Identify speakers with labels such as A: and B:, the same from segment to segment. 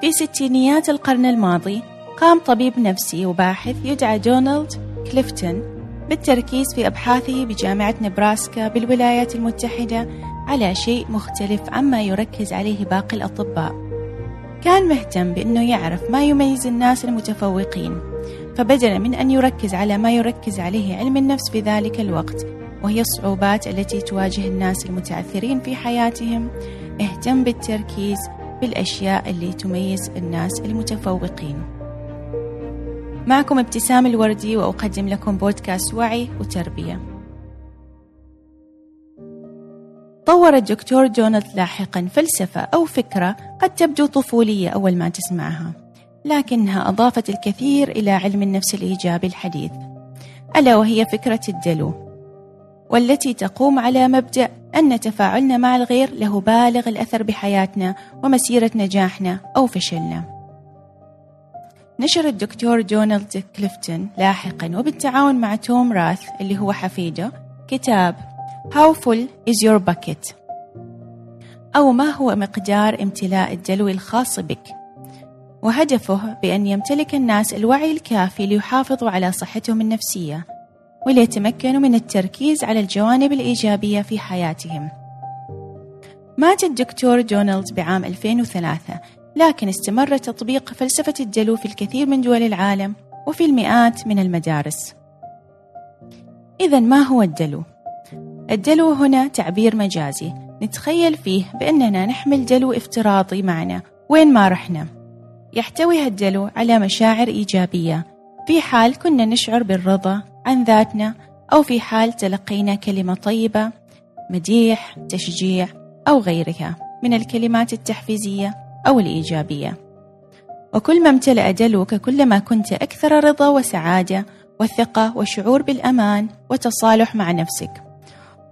A: في ستينيات القرن الماضي قام طبيب نفسي وباحث يدعى دونالد كليفتون بالتركيز في أبحاثه بجامعة نبراسكا بالولايات المتحدة على شيء مختلف عما يركز عليه باقي الأطباء. كان مهتم بأنه يعرف ما يميز الناس المتفوقين فبدلا من أن يركز على ما يركز عليه علم النفس في ذلك الوقت وهي الصعوبات التي تواجه الناس المتعثرين في حياتهم اهتم بالتركيز بالأشياء اللي تميز الناس المتفوقين. معكم ابتسام الوردي وأقدم لكم بودكاست وعي وتربية. طور الدكتور دونالد لاحقا فلسفة أو فكرة قد تبدو طفولية أول ما تسمعها لكنها أضافت الكثير إلى علم النفس الإيجابي الحديث. ألا وهي فكرة الدلو. والتي تقوم على مبدأ أن تفاعلنا مع الغير له بالغ الأثر بحياتنا ومسيرة نجاحنا أو فشلنا. نشر الدكتور دونالد كليفتون لاحقا وبالتعاون مع توم راث اللي هو حفيده كتاب How full is your bucket أو ما هو مقدار امتلاء الدلو الخاص بك؟ وهدفه بأن يمتلك الناس الوعي الكافي ليحافظوا على صحتهم النفسية وليتمكنوا من التركيز على الجوانب الإيجابية في حياتهم. مات الدكتور دونالد بعام 2003 لكن استمر تطبيق فلسفة الدلو في الكثير من دول العالم وفي المئات من المدارس. إذا ما هو الدلو؟ الدلو هنا تعبير مجازي. نتخيل فيه بأننا نحمل دلو افتراضي معنا. وين ما رحنا؟ يحتوي هالدلو على مشاعر إيجابية. في حال كنا نشعر بالرضا عن ذاتنا أو في حال تلقينا كلمة طيبة مديح تشجيع أو غيرها من الكلمات التحفيزية أو الإيجابية. وكل ما امتلأ دلوك كلما كنت أكثر رضا وسعادة وثقة وشعور بالأمان وتصالح مع نفسك.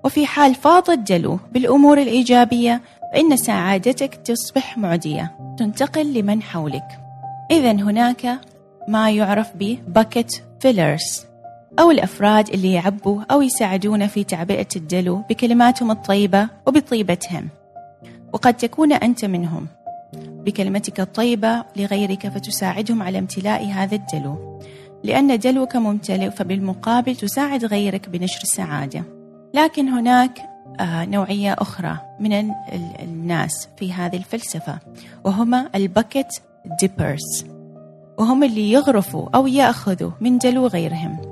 A: وفي حال فاض الدلو بالأمور الإيجابية فإن سعادتك تصبح معدية تنتقل لمن حولك. إذا هناك ما يعرف ب bucket fillers. أو الأفراد اللي يعبوا أو يساعدون في تعبئة الدلو بكلماتهم الطيبة وبطيبتهم. وقد تكون أنت منهم. بكلمتك الطيبة لغيرك فتساعدهم على امتلاء هذا الدلو لأن دلوك ممتلئ فبالمقابل تساعد غيرك بنشر السعادة. لكن هناك آه، نوعية أخرى من الناس في هذه الفلسفة وهما البكت ديبرز وهم اللي يغرفوا أو يأخذوا من دلو غيرهم.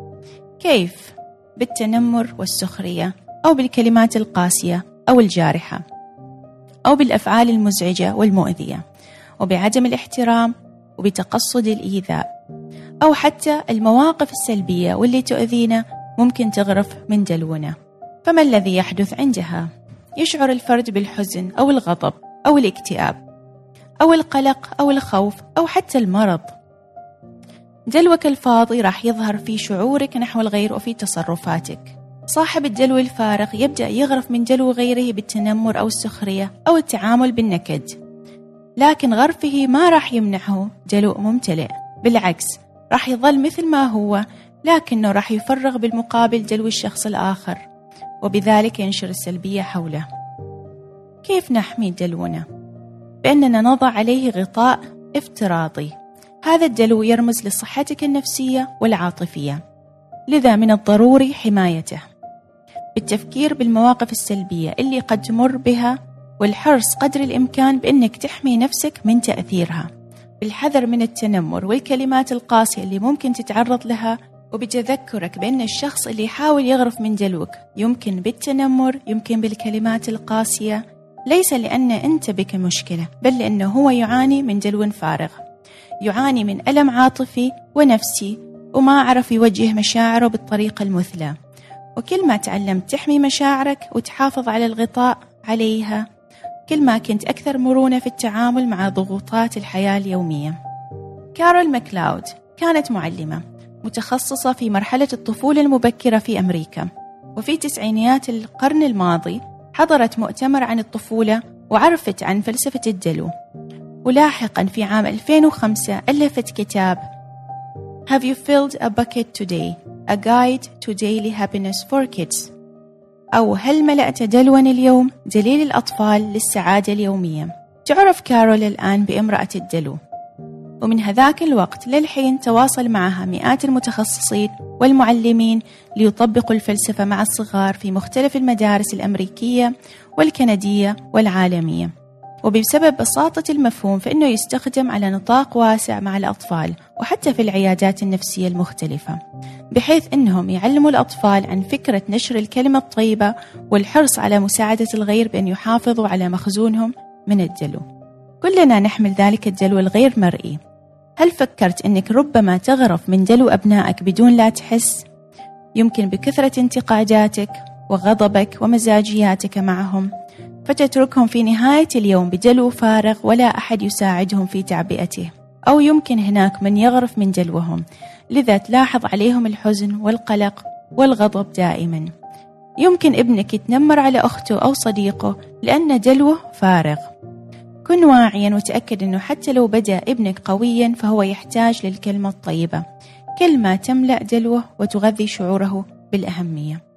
A: كيف؟ بالتنمر والسخرية أو بالكلمات القاسية أو الجارحة أو بالأفعال المزعجة والمؤذية وبعدم الاحترام وبتقصد الإيذاء أو حتى المواقف السلبية واللي تؤذينا ممكن تغرف من دلونا فما الذي يحدث عندها؟ يشعر الفرد بالحزن أو الغضب أو الاكتئاب أو القلق أو الخوف أو حتى المرض دلوك الفاضي راح يظهر في شعورك نحو الغير وفي تصرفاتك. صاحب الدلو الفارغ يبدأ يغرف من دلو غيره بالتنمر أو السخرية أو التعامل بالنكد. لكن غرفه ما راح يمنعه دلو ممتلئ. بالعكس راح يظل مثل ما هو لكنه راح يفرغ بالمقابل دلو الشخص الآخر وبذلك ينشر السلبية حوله. كيف نحمي دلونا؟ بأننا نضع عليه غطاء افتراضي. هذا الدلو يرمز لصحتك النفسية والعاطفية لذا من الضروري حمايته. بالتفكير بالمواقف السلبية اللي قد تمر بها والحرص قدر الإمكان بأنك تحمي نفسك من تأثيرها بالحذر من التنمر والكلمات القاسية اللي ممكن تتعرض لها وبتذكرك بأن الشخص اللي يحاول يغرف من دلوك يمكن بالتنمر يمكن بالكلمات القاسية ليس لأن أنت بك مشكلة بل لأنه هو يعاني من دلو فارغ. يعاني من ألم عاطفي ونفسي وما عرف يوجه مشاعره بالطريقة المثلى. وكل ما تعلمت تحمي مشاعرك وتحافظ على الغطاء عليها كل ما كنت أكثر مرونة في التعامل مع ضغوطات الحياة اليومية. كارول ماكلاود كانت معلمة متخصصة في مرحلة الطفولة المبكرة في أمريكا. وفي تسعينيات القرن الماضي حضرت مؤتمر عن الطفولة وعرفت عن فلسفة الدلو. ولاحقا في عام 2005 ألفت كتاب Have you filled a bucket today? A guide to daily happiness for kids. أو هل ملأت دلوا اليوم؟ دليل الأطفال للسعادة اليومية. تعرف كارول الآن بامرأة الدلو. ومن هذاك الوقت للحين تواصل معها مئات المتخصصين والمعلمين ليطبقوا الفلسفة مع الصغار في مختلف المدارس الأمريكية والكندية والعالمية. وبسبب بساطة المفهوم فإنه يستخدم على نطاق واسع مع الأطفال وحتى في العيادات النفسية المختلفة بحيث أنهم يعلموا الأطفال عن فكرة نشر الكلمة الطيبة والحرص على مساعدة الغير بأن يحافظوا على مخزونهم من الدلو كلنا نحمل ذلك الدلو الغير مرئي. هل فكرت أنك ربما تغرف من دلو أبنائك بدون لا تحس؟ يمكن بكثرة انتقاداتك وغضبك ومزاجياتك معهم. فتتركهم في نهاية اليوم بدلو فارغ ولا أحد يساعدهم في تعبئته أو يمكن هناك من يغرف من دلوهم لذا تلاحظ عليهم الحزن والقلق والغضب دائما. يمكن ابنك يتنمر على أخته أو صديقه لأن دلوه فارغ. كن واعيا وتأكد أنه حتى لو بدأ ابنك قويا فهو يحتاج للكلمة الطيبة. كلمة تملأ دلوه وتغذي شعوره بالأهمية.